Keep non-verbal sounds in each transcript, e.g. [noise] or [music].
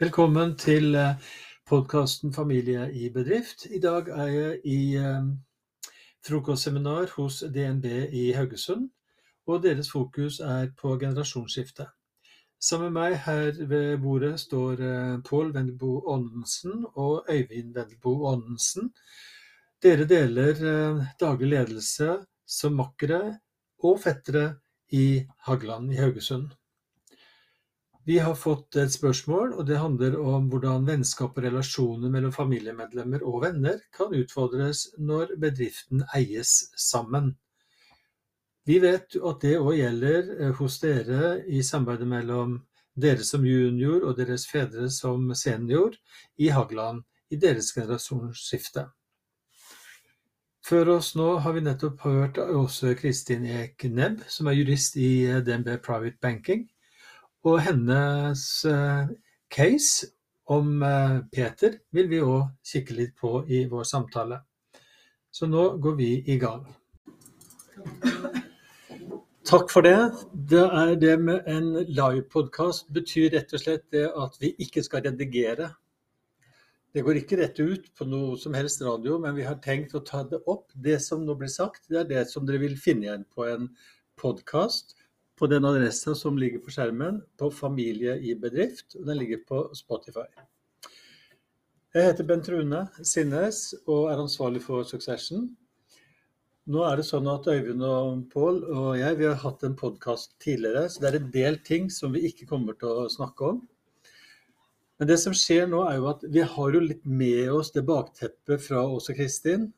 Velkommen til podkasten Familie i bedrift. I dag er jeg i eh, frokostseminar hos DNB i Haugesund, og deres fokus er på generasjonsskifte. Sammen med meg her ved bordet står eh, Pål Vendelbo Åndensen og Øyvind Vendelbo Åndensen. Dere deler eh, daglig ledelse som makkere og fettere i Hagland i Haugesund. Vi har fått et spørsmål, og det handler om hvordan vennskap og relasjoner mellom familiemedlemmer og venner kan utfordres når bedriften eies sammen. Vi vet at det òg gjelder eh, hos dere i samarbeidet mellom dere som junior og deres fedre som senior i Hagland i deres generasjonsskifte. Før oss nå har vi nettopp hørt Åse Kristin Ek Nebb, som er jurist i DNB Private Banking og hennes eh, case om eh, Peter vil vi òg kikke litt på i vår samtale. Så nå går vi i gang. Takk for det. Det er det med en livepodkast betyr rett og slett det at vi ikke skal redigere. Det går ikke rett ut på noe som helst radio, men vi har tenkt å ta det opp. Det som nå blir sagt, det er det som dere vil finne igjen på en podkast på den adressa som ligger på skjermen på Familie i bedrift, og den ligger på Spotify. Jeg heter Bent Rune Sinnes og er ansvarlig for Succession. Nå er det sånn at Øyvind og Pål og jeg vi har hatt en podkast tidligere, så det er en del ting som vi ikke kommer til å snakke om. Men det som skjer nå, er jo at vi har jo litt med oss det bakteppet fra Åse Kristin.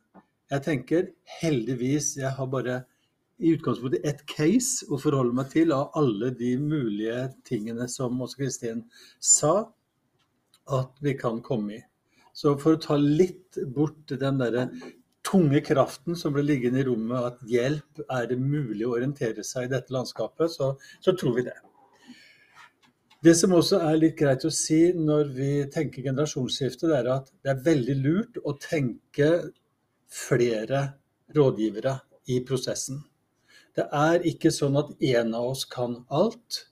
Jeg tenker heldigvis, jeg har bare i utgangspunktet ett case å forholde meg til av alle de mulige tingene som også Kristin sa at vi kan komme i. Så for å ta litt bort den derre tunge kraften som ble liggende i rommet, at hjelp er det mulig å orientere seg i dette landskapet, så, så tror vi det. Det som også er litt greit å si når vi tenker generasjonsskifte, det er at det er veldig lurt å tenke flere rådgivere i prosessen. Det er ikke sånn at én av oss kan alt.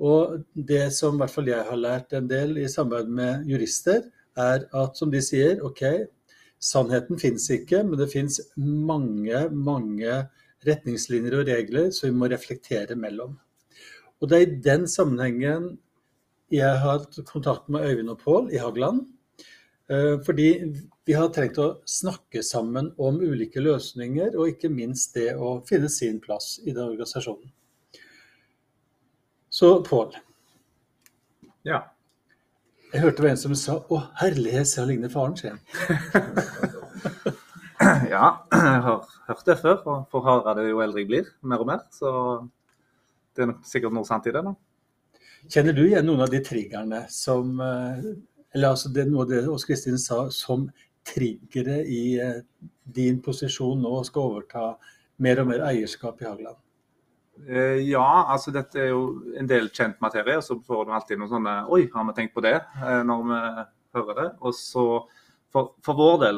Og det som i hvert fall jeg har lært en del i samarbeid med jurister, er at som de sier, OK, sannheten fins ikke, men det fins mange, mange retningslinjer og regler som vi må reflektere mellom. Og det er i den sammenhengen jeg har hatt kontakt med Øyvind og Pål i Hagland. Eh, fordi vi har trengt å snakke sammen om ulike løsninger, og ikke minst det å finne sin plass i den organisasjonen. Så Pål. Ja. Jeg hørte det var en som sa 'Å, herlighet, så ligner faren sin'. [laughs] ja, jeg har hørt det før. Og får høre det jo eldre jeg blir, mer og mer. Så det er nok sikkert noe sant i det. da. Kjenner du igjen noen av de triggerne som eh, Eller altså det, noe av det Ås Kristin sa som triggere i eh, din posisjon nå skal overta mer og mer eierskap i Hageland? Eh, ja, altså dette er jo en del kjent materie. og Så får du alltid noen sånne Oi, har vi tenkt på det? Eh, når vi hører det. Og så for, for vår del,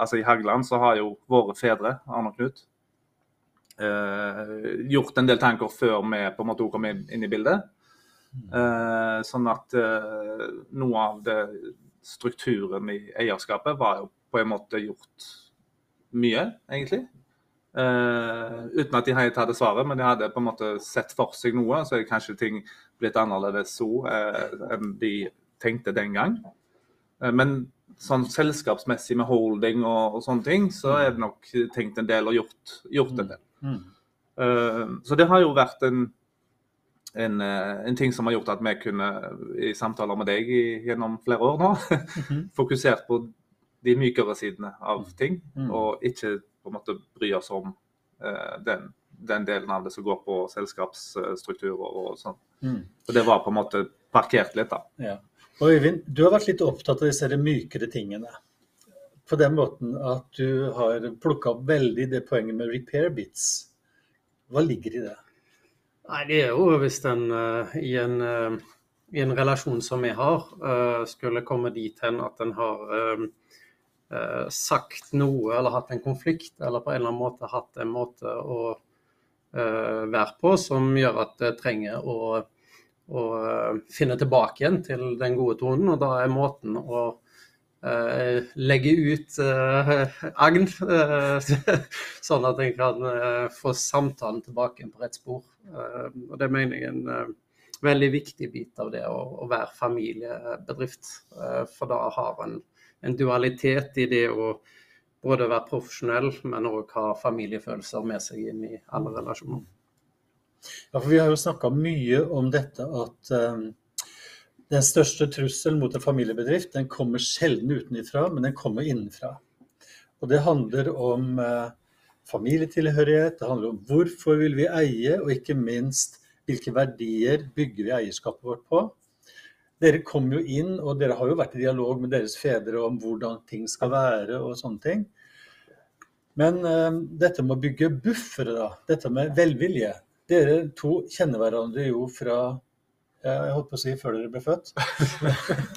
altså i Hageland, så har jo våre fedre, Arne og Knut, gjort en del tanker før vi på en måte kom inn, inn i bildet. Mm. sånn at noe av det strukturen i eierskapet var jo på en måte gjort mye, egentlig. Uh, uten at de hadde svaret, men de hadde på en måte sett for seg noe. Så er kanskje ting blitt annerledes så uh, enn de tenkte den gang. Uh, men sånn selskapsmessig med holding og, og, sånne ting, så er det nok tenkt en del og gjort, gjort en del. Mm. så det har jo vært en en, eh, en, ting som har gjort at vi kunne, i samtaler med deg i, gjennom flere år nå, mhm. [laughs] fokusert på de mykere sidene av mm. ting, mm. og ikke på en måte bry oss om uh, den, den, delen av det som går på selskapsstrukturer og sånn. Mm. Og det var på en måte parkert litt, da. Ja. Og Øyvind, du har vært litt opptatt av disse mykere tingene. På den måten at du har plukka opp veldig det poenget med repair bits. Hva ligger i det? Nei, det er jo hvis en uh, i, en, uh, i en relasjon som vi har, uh, skulle komme dit hen at en har sagt noe eller hatt en konflikt, eller på en eller annen måte hatt en måte å være på som gjør at det trenger å å finne tilbake igjen til den gode tonen. Og da er måten å Uh, legge ut uh, agn, uh, [laughs] sånn at en kan få samtalen tilbake på rett spor. og Det mener jeg er en veldig viktig bit av det å, å være familiebedrift. for da har en en dualitet i det å både være profesjonell, men òg ha familiefølelser med seg inn i alle relasjoner. Ja, for Vi har jo snakka mye om dette at den største trusselen mot en familiebedrift den kommer sjelden utenfra, men den kommer innenfra. Og Det handler om eh, familietilhørighet, det handler om hvorfor vil vi eie, og ikke minst hvilke verdier bygger vi eierskapet vårt på. Dere kom jo inn, og dere har jo vært i dialog med deres fedre om hvordan ting skal være og sånne ting. Men uh, dette med å bygge buffere, da, dette med velvilje Dere to kjenner hverandre jo fra jeg holdt på å si før dere ble født.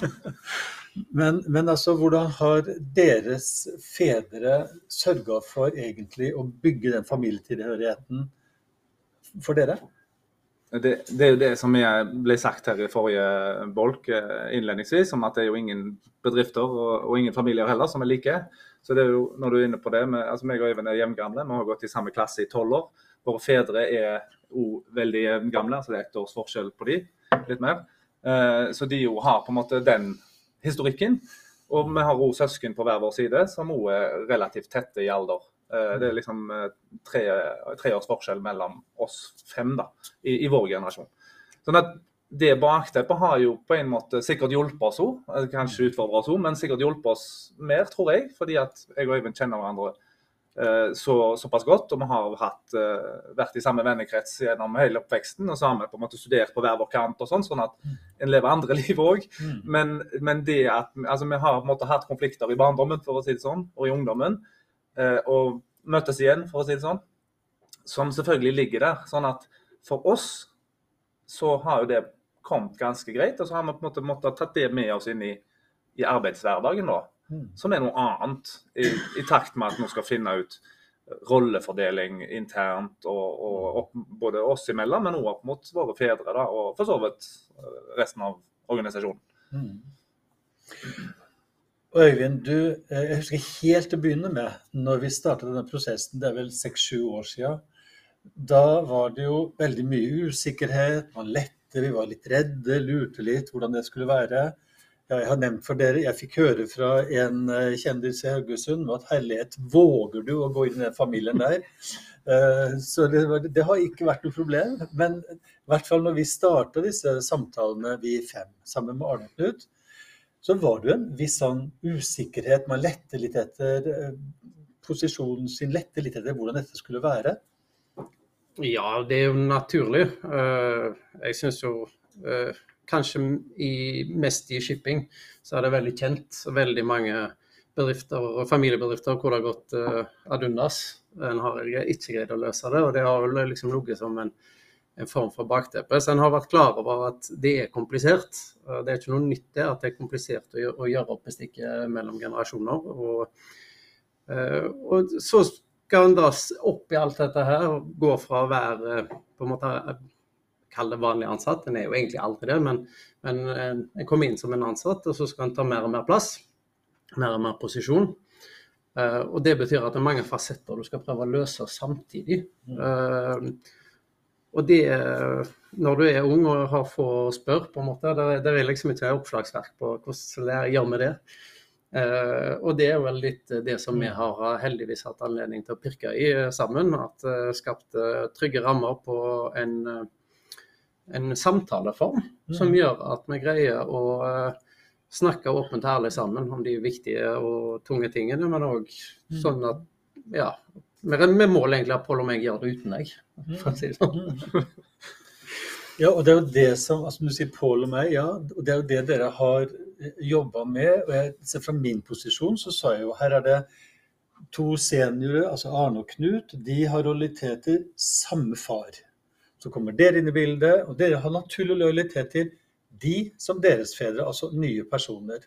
[laughs] men, men, altså, hvordan har deres fedre sørga for egentlig å bygge den familietilhørigheten for dere? Det, det, er jo det som ble sagt her i forrige bolk eh, innledningsvis, om at det er jo ingen bedrifter og, og ingen familier heller som er like. Så det er jo, når du er inne på det, med, altså meg og Øyvind er jevngamle, vi har gått i samme klasse i tolv år. Våre fedre er òg veldig gamle, altså det er ett års forskjell på de litt mer. Eh, så de jo har på en måte den historikken. Og vi har òg søsken på hver vår side som òg er relativt tette i alder. Eh, det er liksom eh, tre, tre års forskjell mellom oss fem da, i, i vår generasjon. Sånn at det bakteppet har jo på en måte sikkert hjulpet oss òg, kanskje utfordret oss òg, men sikkert hjulpet oss mer, tror jeg. Fordi at jeg og Øyvind kjenner hverandre så, såpass godt. Og vi har hatt, eh, vært i samme vennekrets gjennom hele oppveksten. Og så har vi på en måte studert på hver vår kant, og sånn, sånn at mm. en lever andre [laughs] liv òg. Mm. Men, men, det at altså, vi har på en måte hatt konflikter i barndommen for å si det sånn, og i ungdommen. Eh, og møtes igjen, for å si det sånn. Som selvfølgelig ligger der. Sånn at for oss så har jo det kommet ganske greit. Og så har vi på en måte måttet tatt det med oss inn i, i arbeidshverdagen. da. Mm. som er noe annet, i, i, takt med at vi skal finne ut rollefordeling internt, og, og opp, både oss imellom, men òg opp mot våre fedre, da, og for så vidt eh, resten av organisasjonen. Mm. Øyvind, du, eh, jeg husker helt til å begynne med, når vi startet denne prosessen, det er vel seks-sju år siden. Da var det jo veldig mye usikkerhet, man lette, vi var litt redde, lurte litt hvordan det skulle være. Ja, jeg har nevnt for dere, jeg fikk høre fra en eh, kjendis i Haugesund at herlighet, våger du å gå inn i den familien der? [laughs] Eh, så det, det, har ikke vært noe problem. Men i hvert fall når vi starta disse samtalene, vi fem, sammen med Arne Knut, så var det jo en viss sånn usikkerhet. Man lette litt etter eh, posisjonen sin, lette litt etter hvordan dette skulle være. Ja, det er jo naturlig. Jeg syns jo kanskje i, mest i shipping, så er det veldig kjent. Veldig mange bedrifter og familiebedrifter hvor det har gått uh, ad undas. En har ikke greid å løse det, og det har vel liksom ligget som en, en, form for bakteppe. Så en har vært klar over at det er komplisert. Uh, det er ikke noe nytt det at det er komplisert å å gjøre opp bestikket mellom generasjoner. Og, uh, og så skal en da opp i alt dette her, gå fra å være på en måte det vanlig ansatt. En er jo egentlig aldri det, men, men eh, en kommer inn som en ansatt, og så skal en ta mer og mer plass. Mer og mer posisjon. Uh, og Det betyr at det er mange fasetter du skal prøve å løse samtidig. Uh, og det, Når du er ung og har få å spørre, på en måte, det, der er liksom ikke oppslagsverk på hvordan gjør med det. Uh, og det er vel litt det som vi har heldigvis hatt anledning til å pirke i sammen. At uh, skapte trygge rammer på en en samtaleform som mm. gjør at vi greier å uh, snakke åpent og ærlig sammen om de viktige og tunge tingene, men òg mm. sånn at ja, vi mål egentlig at Pål og meg gjør det uten deg, for å si det sånn. Mm. Ja, og det er jo det som altså Du sier Pål og meg, ja. Og det er jo det dere har eh, jobba med. og jeg, ser Fra min posisjon så sa jeg jo her er det to seniorer, altså Arne og Knut, de har realiteter samme far. Så kommer dere inn i bildet, og dere har naturlig lojalitet til de som deres fedre, altså nye personer.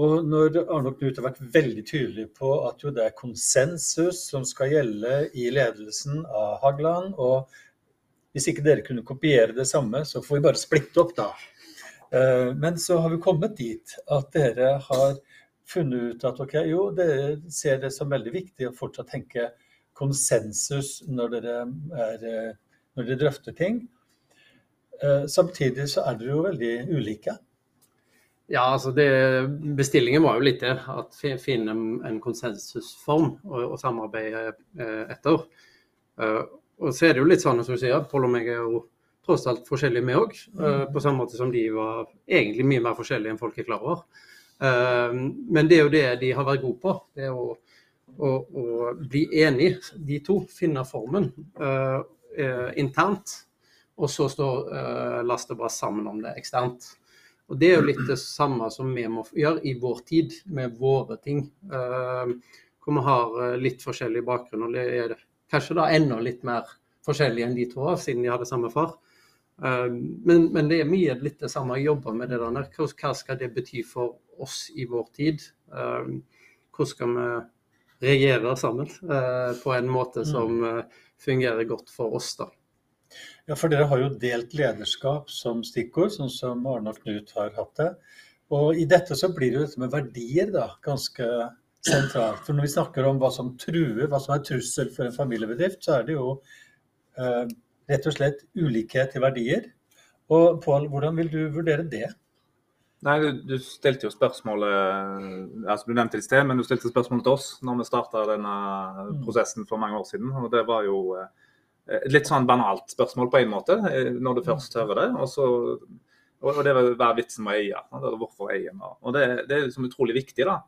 Og når Arne og Knut har vært veldig tydelig på at jo det er konsensus som skal gjelde i ledelsen av Hagland, og hvis ikke dere kunne kopiere det samme, så får vi bare splitte opp, da. Eh, men så har vi kommet dit at dere har funnet ut at ok, jo, dere ser det som veldig viktig å fortsatt tenke konsensus når dere, er, eh, når dere drøfter ting. Eh, samtidig så er dere jo veldig ulike. Ja, altså det, Bestillingen var jo litt det. At finne en konsensusform å samarbeide etter. Og så er det jo litt sånn som du sier, Pål og meg er jo tross alt forskjellige, vi òg. Mm. På samme måte som de var egentlig mye mer forskjellige enn folk er klar over. Men det er jo det de har vært gode på. Det er å, å, å bli enige, de to. Finne formen uh, internt. Og så står uh, last og sammen om det eksternt. Og Det er jo litt det samme som vi må gjøre i vår tid, med våre ting. Uh, hvor vi har litt forskjellig bakgrunn. og det er kanskje da enda litt mer forskjellig enn de to, siden de hadde samme far. Um, men, men, det er mye litt det samme å jobbe med det der. Hva skal det bety for oss i vår tid? Um, hvordan skal vi regjere sammen på en måte mm. som uh, fungerer godt for oss, da? Ja, for dere har jo delt lederskap som stikkord, sånn som Arne og Knut har hatt det. Og i dette så blir jo dette med verdier da, ganske sentralt. For når vi snakker om hva som truer, hva som er trussel for en familiebedrift, så er det jo eh, rett og slett ulikhet i verdier. Og Pål, hvordan vil du vurdere det? Nei, du, du, stilte jo spørsmålet altså Du nevnte det i sted, men du stilte spørsmålet til oss når vi starta denne mm. prosessen for mange år siden. og Det var jo et eh, litt sånn banalt spørsmål på en måte, eh, når du først hører det. Og, så, og det var hva er vitsen med å eie? Hvorfor eier vi? Og det, det er liksom utrolig viktig. da.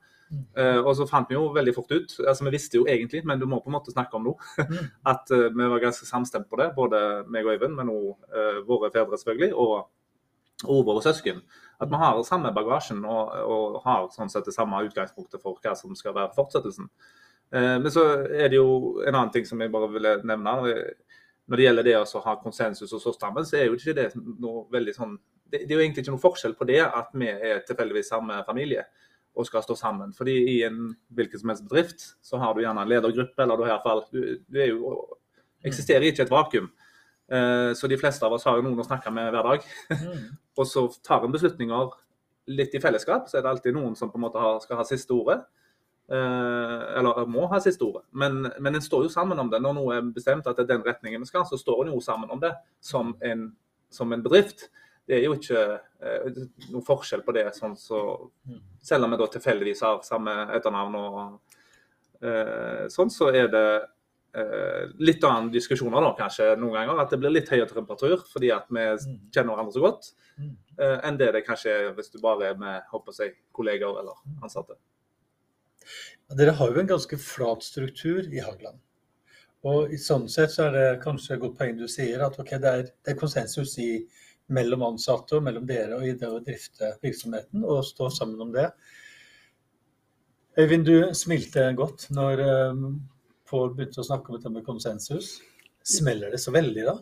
Uh, og så fant vi jo veldig fort ut, altså vi visste jo egentlig, men du må på en måte snakke om noe, mm. [laughs] at vi var ganske samstemt på det. Både meg og Øyvind, men òg eh, våre fedre selvfølgelig, og, og, våre søsken. At vi har samme bagasjen og, og, har sånn sett det samme utgangspunktet for hva som skal være fortsettelsen. men så er det jo en annen ting som jeg bare ville nevne. Når det gjelder det å ha konsensus og stå sammen, så er jo ikke det noe veldig sånn det, det er jo egentlig ikke noe forskjell på det at vi er tilfeldigvis samme familie og skal stå sammen. Fordi i en hvilken som helst bedrift så har du gjerne en ledergruppe, eller du, i hvert fall, du, du jo, eksisterer ikke et vakuum. Uh, så de fleste av oss har jo noen å snakke med hver dag. Mm. [laughs] og så tar en beslutninger litt i fellesskap, så er det alltid noen som på en måte har, skal ha siste ordet. Uh, eller må ha siste ordet. Men, men en står jo sammen om det. Når noe er bestemt at det er den retningen vi skal, så står en jo sammen om det som en, som en bedrift det er jo ikke eh, noen forskjell på det. Sånn så, selv om vi da tilfeldigvis har samme etternavn og eh, sånn, så er det eh, litt annen diskusjoner da, kanskje noen ganger. At det blir litt høyere temperatur fordi at vi kjenner hverandre så godt. Eh, enn det det kanskje er hvis du bare er med håper jeg, kolleger eller ansatte. Dere har jo en ganske flat struktur i Hagland. Og i sånn sett så er det kanskje et godt poeng du sier, at okay, det, er, det er konsensus i mellom ansatte og mellom dere og i det å drifte virksomheten, og stå sammen om det. Øyvind, du smilte godt når um, begynt å snakke om dette med konsensus. Smeller det så veldig da?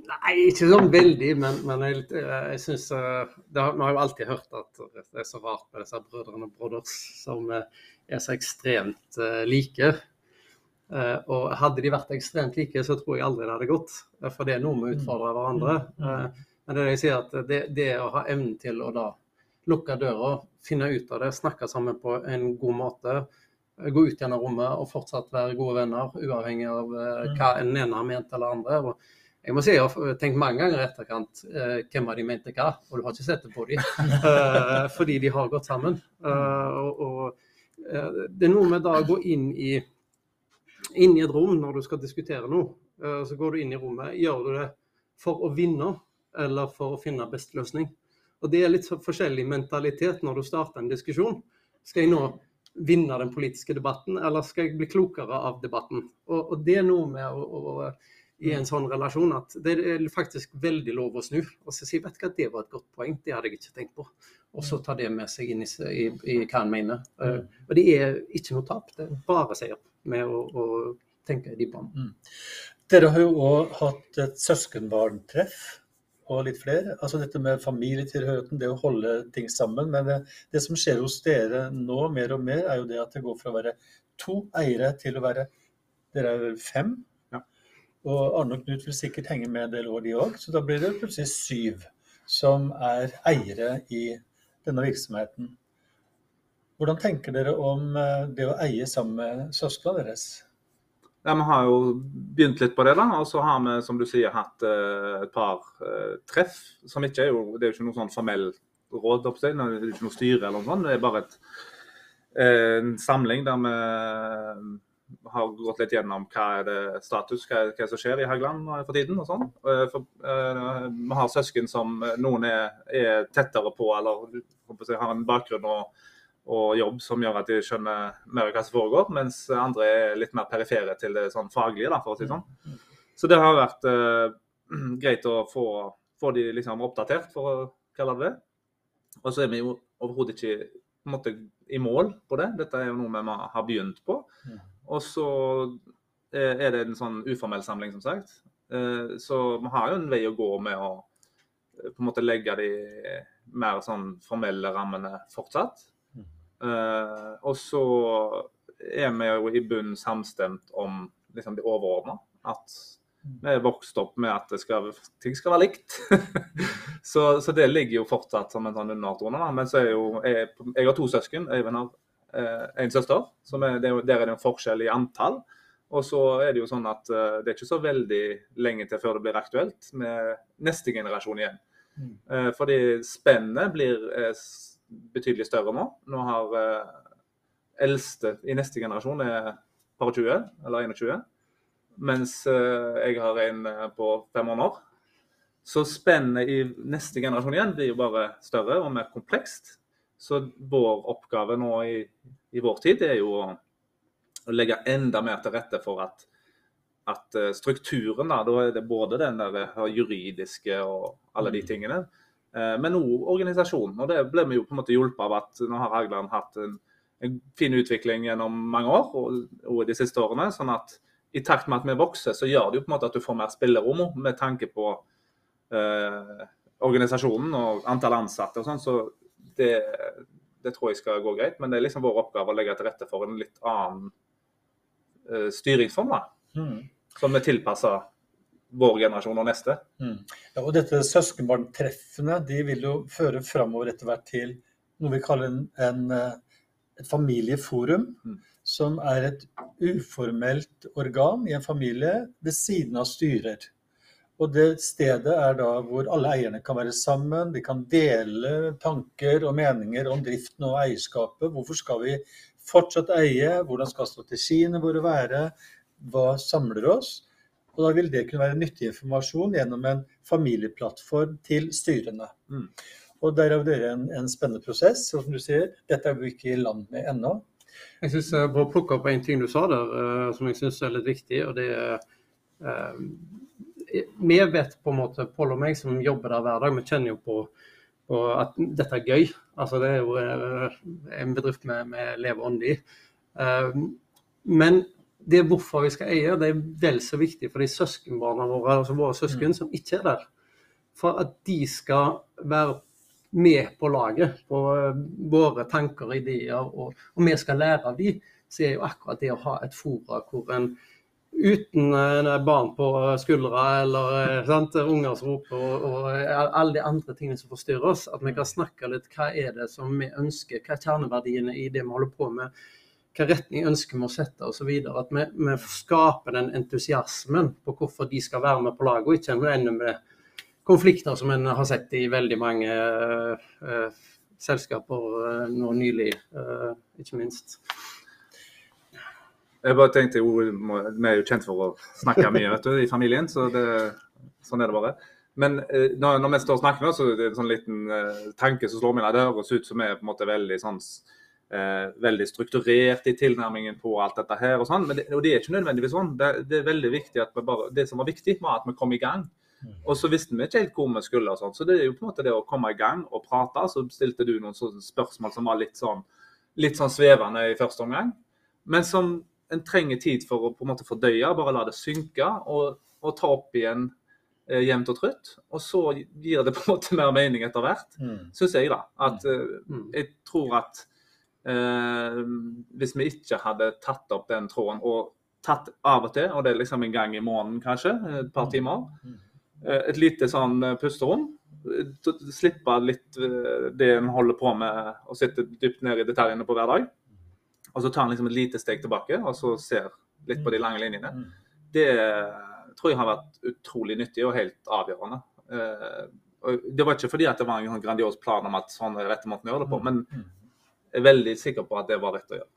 Nei, ikke sånn veldig, men, men jeg, eh, jeg syns eh, Vi har jo alltid hørt at det er så rart med disse brødrene Brothers som er så ekstremt like. Og hadde de vært ekstremt like, så tror jeg aldri det hadde gått. For det er noe med å utfordre hverandre. Uh, men det jeg sier at det, det å ha evnen til å da lukke døra, finne ut av det, snakke sammen på en god måte, gå ut gjennom rommet og fortsatt være gode venner, uavhengig av uh, hva en ene har ment eller andre. Og jeg må si, jeg har tenkt mange ganger i etterkant hvem av de mente hva, og du har ikke sett det på dem. [laughs] Fordi de har gått sammen. og, og det er noe med da å gå inn i, inn i et rom når du skal diskutere noe. så går du inn i rommet. Gjør du det for å vinne? eller for å finne best løsning. Og Det er litt forskjellig mentalitet når du starter en diskusjon. Skal jeg nå vinne den politiske debatten, eller skal jeg bli klokere av debatten? Og, og Det er noe med å, å, i en sånn relasjon at det er faktisk veldig lov å snu. Og så si vet du hva, det var et godt poeng, det hadde jeg ikke tenkt på. Og så ta det med seg inn i, i, i hva en mener. Uh, og det er ikke noe tap, det er bare seier med å, å tenke i de banene. Mm. Dere har jo òg hatt et søskenbarntreff og litt flere. Altså dette med familietilhørigheten, det å holde ting sammen. Men det, det, som skjer hos dere nå mer og mer, er jo det at det går fra å være to eiere til å være Dere er vel fem? Ja. Og Arne og Knut vil sikkert henge med en del år, de òg. Så da blir det plutselig syv som er eiere i denne virksomheten. Hvordan tenker dere om eh, det å eie sammen med søsknene deres? Ja, Vi har jo begynt litt på det, da. Og så har vi som du sier, hatt uh, et par uh, treff. som ikke er jo, Det er jo ikke noe sånn formell råd, det er ikke noe styre eller noe sånt. Det er bare et, uh, en samling der vi har gått litt gjennom hva er det status, hva er, det som skjer i Haugland for tiden. og sånn. Vi har søsken som noen er, er tettere på eller har en bakgrunn og og jobb som gjør at de skjønner mer hva som foregår, mens andre er litt mer perifere til det sånn faglige, da, for å si det sånn. Så det har vært uh, [clears throat] greit å få, få de liksom oppdatert, for å kalle det det. Og så er vi jo overhodet ikke måte, i mål på det. Dette er jo noe vi har begynt på. Og så er det en sånn uformell samling, som sagt. Uh, så vi har jo en vei å gå med å på en måte legge de mer sånn formelle rammene fortsatt. Uh, og så er vi jo i bunnen samstemt om liksom, det overordna. At vi er vokst opp med at skal, ting skal være likt. [laughs] så, så, det ligger jo fortsatt som en sånn undertone. Men så er jo jeg, jeg har to søsken. Øyvind har eh, en søster. så er, det, Der er det en forskjell i antall. Og så er det jo sånn at uh, det er ikke så veldig lenge til før det blir aktuelt med neste generasjon igjen. Mm. Uh, fordi spennet blir uh, betydelig større nå. Nå har eh, eldste i neste generasjon er par 20, eller 21. Mens eh, jeg har en eh, på fem måneder. Så spennet i neste generasjon igjen blir jo bare større og mer komplekst. Så vår oppgave nå i, i vår tid er jo å, å, legge enda mer til rette for at, at strukturen, da, da er det både den der juridiske og alle de mm. tingene, men òg organisasjonen. Og det ble vi jo på en måte hjulpet av at nå har Hagland hatt en, en, fin utvikling gjennom mange år og, og, de siste årene. sånn at i takt med at vi vokser, så gjør det jo på en måte at du får mer spillerom med tanke på eh, organisasjonen og antall ansatte og sånn. Så det, det, tror jeg skal gå greit. Men det er liksom vår oppgave å legge til rette for en litt annen eh, styringsform. da, mm. Som er tilpassa vår generasjon og neste. Mm. Ja, og dette Søskenbarntreffene de vil jo føre framover etter hvert til noe vi kaller en, en, eh, et familieforum. Mm. Som er et uformelt organ i en familie ved siden av styrer. Og det stedet er da hvor alle eierne kan være sammen, de kan dele tanker og meninger om driften og eierskapet. Hvorfor skal vi fortsatt eie? Hvordan skal strategiene våre være? Hva samler oss? Og Da vil det kunne være nyttig informasjon gjennom en familieplattform til styrene. Mm. Og Der har dere en, en, spennende prosess. og som du sier, Dette er vi ikke i land med ennå. Jeg synes, jeg Bare plukke opp en ting du sa der, uh, som jeg syns er litt viktig. og det er uh, Vi vet på en måte, Pål og meg som jobber der hver dag, vi kjenner jo på, på at dette er gøy. Altså Det er jo en bedrift vi lever ånd i. Men det hvorfor vi skal eie, det er vel så viktig for de søskenbarna våre, altså våre søsken, mm. som ikke er der. For at de skal være med på laget, på eh, våre tanker og ideer, og, og vi skal lære av de, så er jo akkurat det å ha et fora hvor en uten eh, barn på skuldra eller eh, sant, unger som roper og, og, alle de andre tingene som forstyrrer oss, at vi kan snakke litt hva er det som vi ønsker, hva er kjerneverdiene i det vi holder på med hvilken retning ønsker vi å sette osv. At vi, vi, skaper den entusiasmen på hvorfor de skal være med på laget, og ikke ender med konflikter som en har sett i veldig mange uh, selskaper uh, nå nylig, uh, ikke minst. Jeg bare tenkte Vi er jo kjent for å snakke mye vet du, i familien, så det, sånn er det bare. Men når, vi står og snakker nå, så er det en sånn liten tanke som slår meg. Det høres ut som vi er på en måte veldig sånn eh, veldig strukturert i tilnærmingen på alt dette her. Og sånn, men det, og det er ikke nødvendigvis sånn. Det, det, er veldig viktig at vi bare, det som var viktig, var at vi kom i gang. Mm. Og så visste vi ikke helt hvor vi skulle. og sånn, Så det er jo på en måte det å komme i gang og prate. Så stilte du noen spørsmål som var litt sånn, litt sånn svevende i første omgang. Men som en trenger tid for å på en måte fordøye, bare la det synke og, og ta opp igjen eh, jevnt og trutt. Og så gir det på en måte mer mening etter hvert, mm. syns jeg. da. At eh, Jeg tror at Eh, hvis vi ikke hadde tatt opp den tråden og tatt av og til, og det er liksom en gang i måneden kanskje, et par timer. Eh, Et lite sånn eh, pusterom. Eh, Slippe litt eh, det en holder på med, og sitte dypt ned i detaljene på hver dag. Og så tar en liksom et lite steg tilbake, og så ser litt på de lange linjene. Mm. Det tror jeg har vært utrolig nyttig og helt avgjørende. Eh, Det var ikke fordi det var en sånn grandios plan om at sånn er dette måten å gjøre det på, men er veldig sikker på at det var rett å gjøre.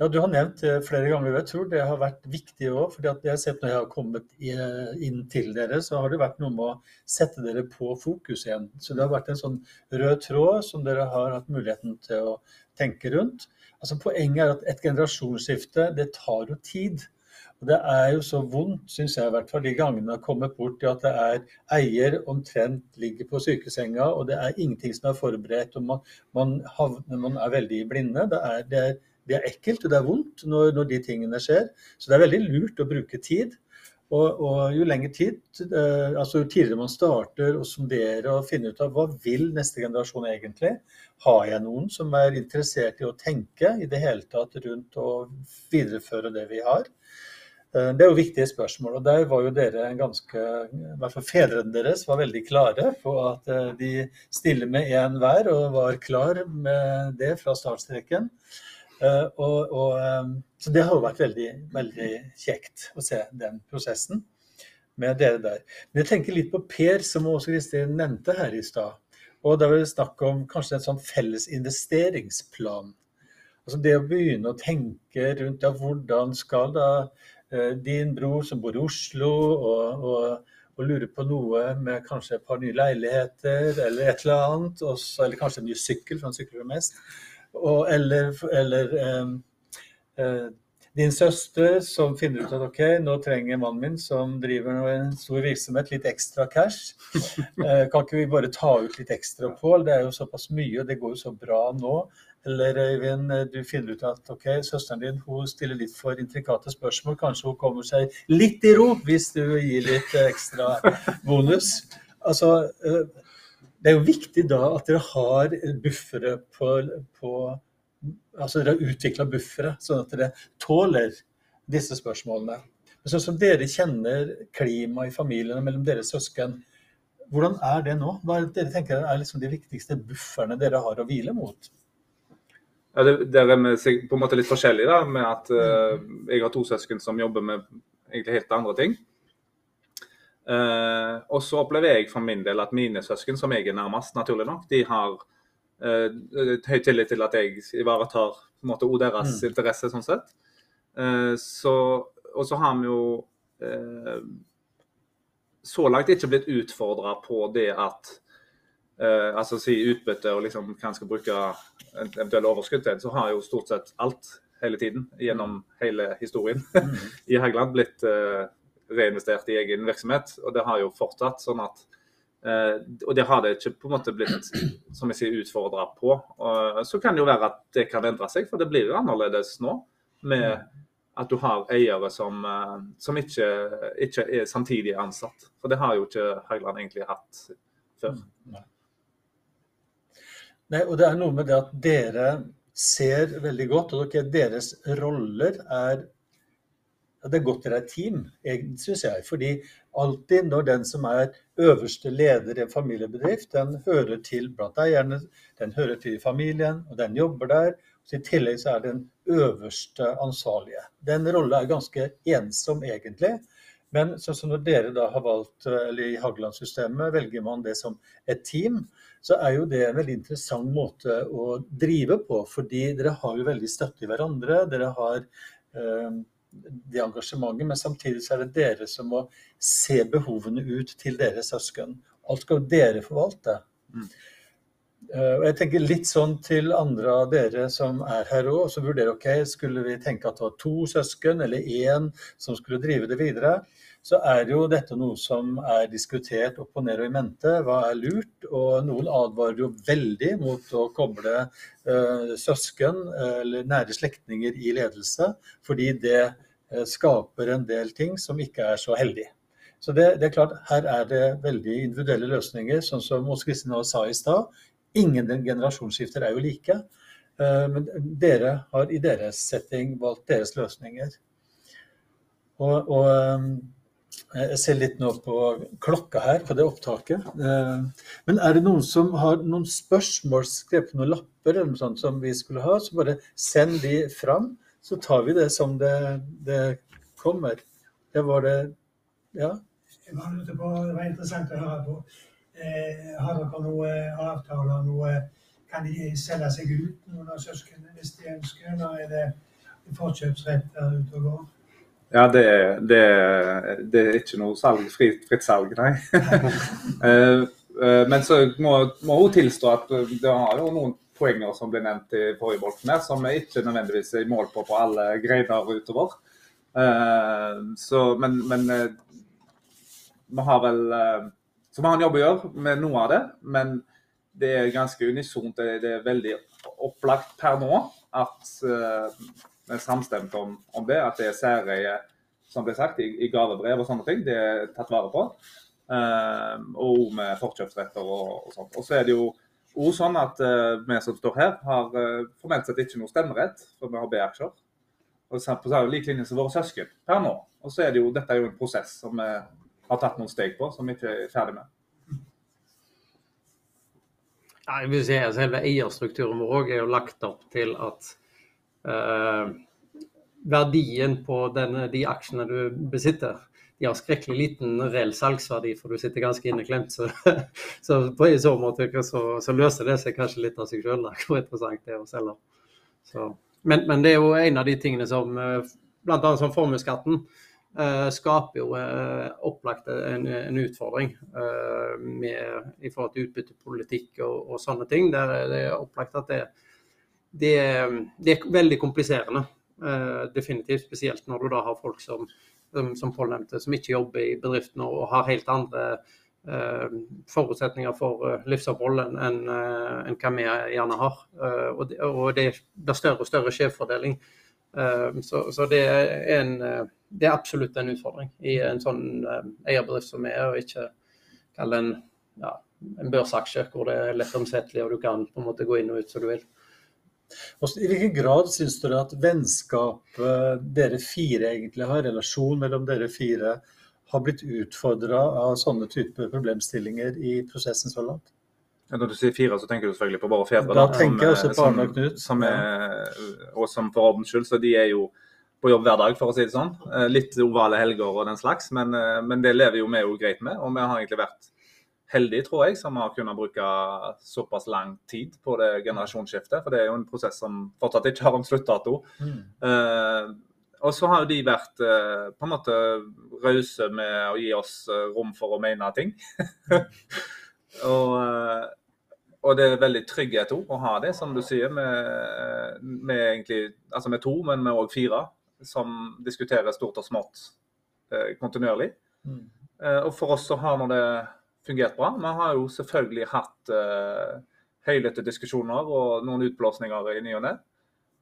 Ja, Du har nevnt det flere ganger, og jeg tror det har vært viktig òg. Når jeg har kommet inn til dere, så har det vært noe med å sette dere på fokus igjen. Så det har vært en sånn rød tråd som dere har hatt muligheten til å tenke rundt. Altså Poenget er at et generasjonsskifte, det tar jo tid. Og Det er jo så vondt, syns jeg i hvert fall, de gangene jeg har kommet bort til at det er eier omtrent ligger på sykesenga, og det er ingenting som er forberedt, og man, man, havner, man er veldig blinde. Det er, det, er, det er ekkelt og det er vondt når, når de tingene skjer. Så det er veldig lurt å bruke tid. Og, og jo lenger tid, eh, altså jo tidligere man starter å sondere og finne ut av hva vil neste generasjon egentlig, har jeg noen som er interessert i å tenke i det hele tatt rundt å videreføre det vi har? Eh, Det er jo viktige spørsmål, og der var jo dere ganske I hvert fall fedrene deres var veldig klare på at eh, de stiller med én hver, og var klar med det fra startstreken. Eh, Og, og, så det har jo vært veldig, veldig kjekt å se den prosessen med dere der. Men jeg tenker litt på Per, som også Kristin nevnte her i stad. Og da var det snakk om kanskje en sånn felles investeringsplan. Altså det å begynne å tenke rundt ja, hvordan skal da din bror som bor i Oslo og, og, og lurer på noe med kanskje et par nye leiligheter eller et eller annet, også, eller kanskje en ny sykkel, for han sykler jo mest, og, eller, eller um, uh, din søster som finner ut at ok, nå trenger mannen min som driver en stor virksomhet litt ekstra cash. [laughs] Eh, kan ikke vi bare ta ut litt ekstra på? Det er jo såpass mye, og det går jo så bra nå. Eller Øyvind, du finner ut at ok, søsteren din hun stiller litt for intrikate spørsmål. Kanskje hun kommer seg litt i ro hvis du gir litt eh, ekstra bonus. Altså, eh, det er jo viktig da at dere har buffere på, på Altså dere har utvikla buffere, sånn at dere tåler disse spørsmålene. Men sånn som dere kjenner klimaet i familiene mellom deres søsken, hvordan er det nå? Hva er det dere tenker er liksom de viktigste bufferne dere har å hvile mot? Ja, det, der er vi på en måte litt forskjellige, da, med at uh, jeg har to søsken som jobber med egentlig helt andre ting. Uh, og så opplever jeg for min del at mine søsken, som jeg er nærmest, naturlig nok, de har uh, høy tillit til at jeg ivaretar på en måte også deres Mm. interesse, sånn sett. Uh, så, og så har vi jo eh, så langt ikke blitt utfordra på det at eh, altså si utbytte og liksom hva en skal bruke en eventuell overskudd til, så har jo stort sett alt hele tiden gjennom hele historien [laughs] i Hægeland blitt eh, reinvestert i egen virksomhet. Og det har jo fortsatt sånn at eh, Og det har det ikke på en måte blitt som jeg sier, utfordra på. Og så kan det jo være at det kan endre seg, for det blir jo annerledes nå. Med at du har eiere som, eh, som ikke, ikke er samtidig ansatt. For det har jo ikke Haugland egentlig hatt før. Nei, og det er noe med det at dere ser veldig godt, og dere, deres roller er ja, Det er godt dere er team, syns jeg. Fordi alltid når den som er øverste leder i en familiebedrift, den hører til blant eierne, den hører til familien, og den jobber der. Så I tillegg så er den øverste ansvarlige. Den rolla er ganske ensom, egentlig. Men sånn som når dere da har valgt, eller i Hageland-systemet velger man det som et team, så er jo det en veldig interessant måte å drive på. Fordi dere har jo veldig støtte i hverandre. Dere har eh, det engasjementet, men samtidig så er det dere som må se behovene ut til deres søsken. Alt skal dere forvalte. Mm. Eh, og jeg tenker litt sånn til andre av dere som er her òg, så vurderer ok, skulle vi tenke at det var to søsken eller én som skulle drive det videre, så er jo dette noe som er diskutert opp og ned og i mente. Hva er lurt? Og noen advarer jo veldig mot å koble eh, søsken eh, eller nære slektninger i ledelse, fordi det eh, skaper en del ting som ikke er så heldig. Så det, det er klart, her er det veldig individuelle løsninger, sånn som Åse Kristin sa i stad. Ingen generasjonsskifter er jo like. Eh, Men dere har i deres setting valgt deres løsninger. Og, og um, jeg ser litt nå på klokka her på det opptaket. Eh, Men er det noen som har noen spørsmål, skrevet på noen lapper eller noe sånt som vi skulle ha, så bare send de fram. Så tar vi det som det, det kommer. Det var det Ja. Det var interessant å høre på. Eh, har dere noe avtaler? Noe, kan de selge seg ut, noen av søsknene, hvis de ønsker? Eller er det forkjøpsrett der ute og går? Ja, det, det, det er ikke noe salg, fritt, fritt salg, nei. [laughs] Eh, eh, Men så må, hun tilstå at det har jo noen poenger som ble nevnt i forrige bolken her, som vi ikke nødvendigvis er i mål på på alle greiner utover. Så, men, men vi har vel Vi har en jobb å gjøre med noe av det, men det er ganske unisont. Det, det er veldig opplagt per nå at uh, vi er samstemt om, om det. At det er særeie, som ble sagt, i, i gavebrev og sånne ting. Det er tatt vare på. Uh, og med forkjøpsretter og, og sånt. Og så er det jo også sånn at uh, vi som står her, har uh, formelt sett ikke noe stemmerett, for vi har B-aksjer. Og på lik linje som våre søsken per nå. Og så er det jo, dette er jo en prosess som vi har tatt noen steg på, som vi ikke er ferdig med. Ja, jeg vil si at Selve eierstrukturen vår er jo lagt opp til at eh, verdien på denne, de aksjene du besitter, de har skrekkelig liten reell salgsverdi, for du sitter ganske inneklemt. Så, [laughs] så på i så måte så, så løser det seg kanskje litt av seg sjøl, [laughs] hvor interessant det er å selge. Men, men det er jo en av de tingene som blant bl.a. som formuesskatten eh, skaper jo eh, opplagt en, en utfordring eh, med, i forhold til utbyttepolitikk og, og sånne ting. Der er det opplagt at det, det, det er veldig kompliserende. eh, definitivt, spesielt når du da har folk som, som, som Pål nevnte, som ikke jobber i bedriften og har helt andre eh, forutsetninger for eh, livsopphold enn en, en hva vi gjerne har. Eh, og, det, og det blir større og større skjevfordeling. Eh, så, så det er en eh, det er absolutt en utfordring i en sånn eh, eierbedrift som er, og ikke kalle en, ja, en børsaksje hvor det er lett omsettelig og du kan på en måte gå inn og ut som du vil. Også, I hvilken grad syns dere at vennskapet dere fire egentlig har, relasjon mellom dere fire, har blitt utfordra av sånne typer problemstillinger i prosessen så langt? Når du sier fire, så tenker du selvfølgelig på våre fedre. Da som, tenker jeg også på Arne og Knut. Som er, og som for ordens skyld, så de er jo på jobb hver dag, for å si det sånn. Eh, Litt ovale helger og den slags, men, eh, men det lever jo vi jo greit med. Og vi har egentlig vært heldige, tror jeg, som har kunnet bruke såpass lang tid på det generasjonsskiftet. For det er jo en prosess som fortsatt ikke har en sluttdato. Mm. Uh, og så har jo de vært eh, på en måte rause med å gi oss rom for å mene ting. [laughs] og, og det er veldig trygghet å ha det, som du sier, med, med egentlig, altså med to, men med òg fire, som diskuterer stort og smått eh, kontinuerlig. Mm. Eh, og for oss så har nå det fungert bra. Vi har jo selvfølgelig hatt eh, høylytte diskusjoner og noen utblåsninger i ny og ne.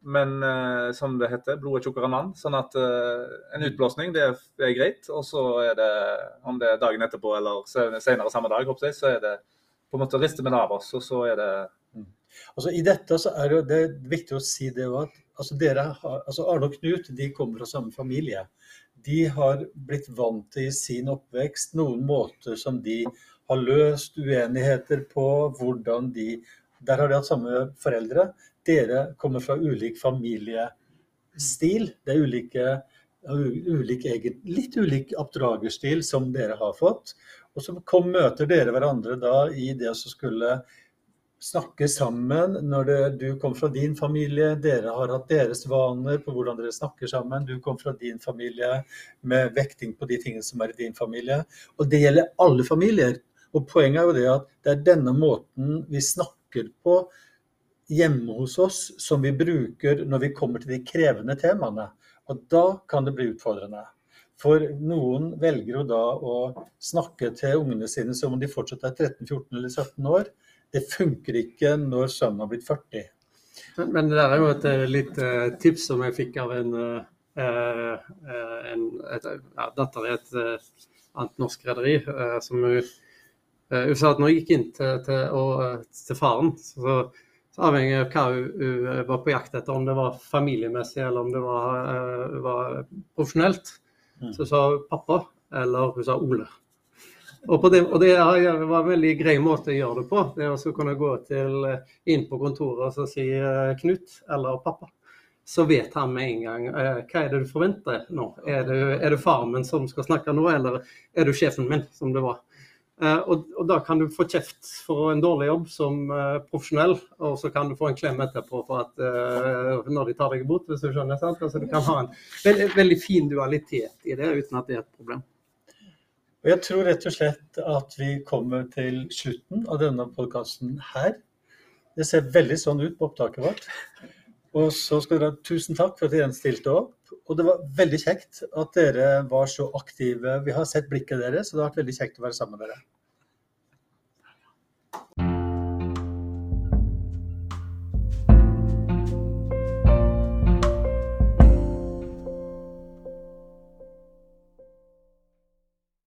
Men eh, som det heter, blod er tjukkere vann. Sånn at eh, en utblåsning, det er, det er greit. Og så er det, om det er dagen etterpå eller senere samme dag, håper jeg, så er det på en måte rister vi det av oss, og så er det Altså, I dette så er det, det er viktig å si det òg at altså, dere har, altså Arne og Knut de kommer fra samme familie. De har blitt vant til i sin oppvekst noen måter som de har løst uenigheter på. hvordan de, Der har de hatt samme foreldre. Dere kommer fra ulik familiestil. Det er ulike, ulike egen, litt ulik oppdragerstil som dere har fått. Og så kom, møter dere hverandre da i det som skulle snakke sammen når det, du kom fra din familie, dere har hatt deres vaner på hvordan dere snakker sammen. Du kom fra din familie med vekting på de tingene som er i din familie. Og det gjelder alle familier. Og poenget er jo det at det er denne måten vi snakker på hjemme hos oss som vi bruker når vi kommer til de krevende temaene. Og da kan det bli utfordrende. For noen velger jo da å snakke til ungene sine som om de fortsatt er 13, 14 eller 17 år. Det funker ikke når sønnen har blitt 40. Men, det der er jo et litt lite tips som jeg fikk av en, eh, eh, en et, ja, datter i et eh, annet norsk rederi. eh, som hun, eh, hun sa at når hun gikk inn til, til, og, eh, til faren, så, så avhengig av hva hun, hun var på jakt etter, om det var familiemessig eller om det var, eh, var profesjonelt, Mm. Så sa hun pappa, eller hun sa Ole. Og, det, og det var en veldig grei måte å gjøre det på. Det er å kunne gå til, eh, inn på kontoret og si eh, Knut eller pappa. Så vet han med en gang eh, hva er det du forventer nå. Er det, er det faren min som skal snakke nå, eller er du sjefen min, som det var. Eh, og, og da kan du få kjeft for en dårlig jobb som uh, profesjonell, og så kan du få en klem etterpå for at, uh, når de tar deg imot, hvis du skjønner. sant? Altså, du kan ha en veldig, veldig fin dualitet i det, uten at det er et problem. Og jeg tror rett og slett at vi kommer til slutten av denne podkasten her. Det ser veldig sånn ut på opptaket vårt. Og så skal dere ha tusen takk for at dere stilte opp. Og det var veldig kjekt at dere var så aktive. Vi har sett blikket deres, så det har vært veldig kjekt å være sammen med dere.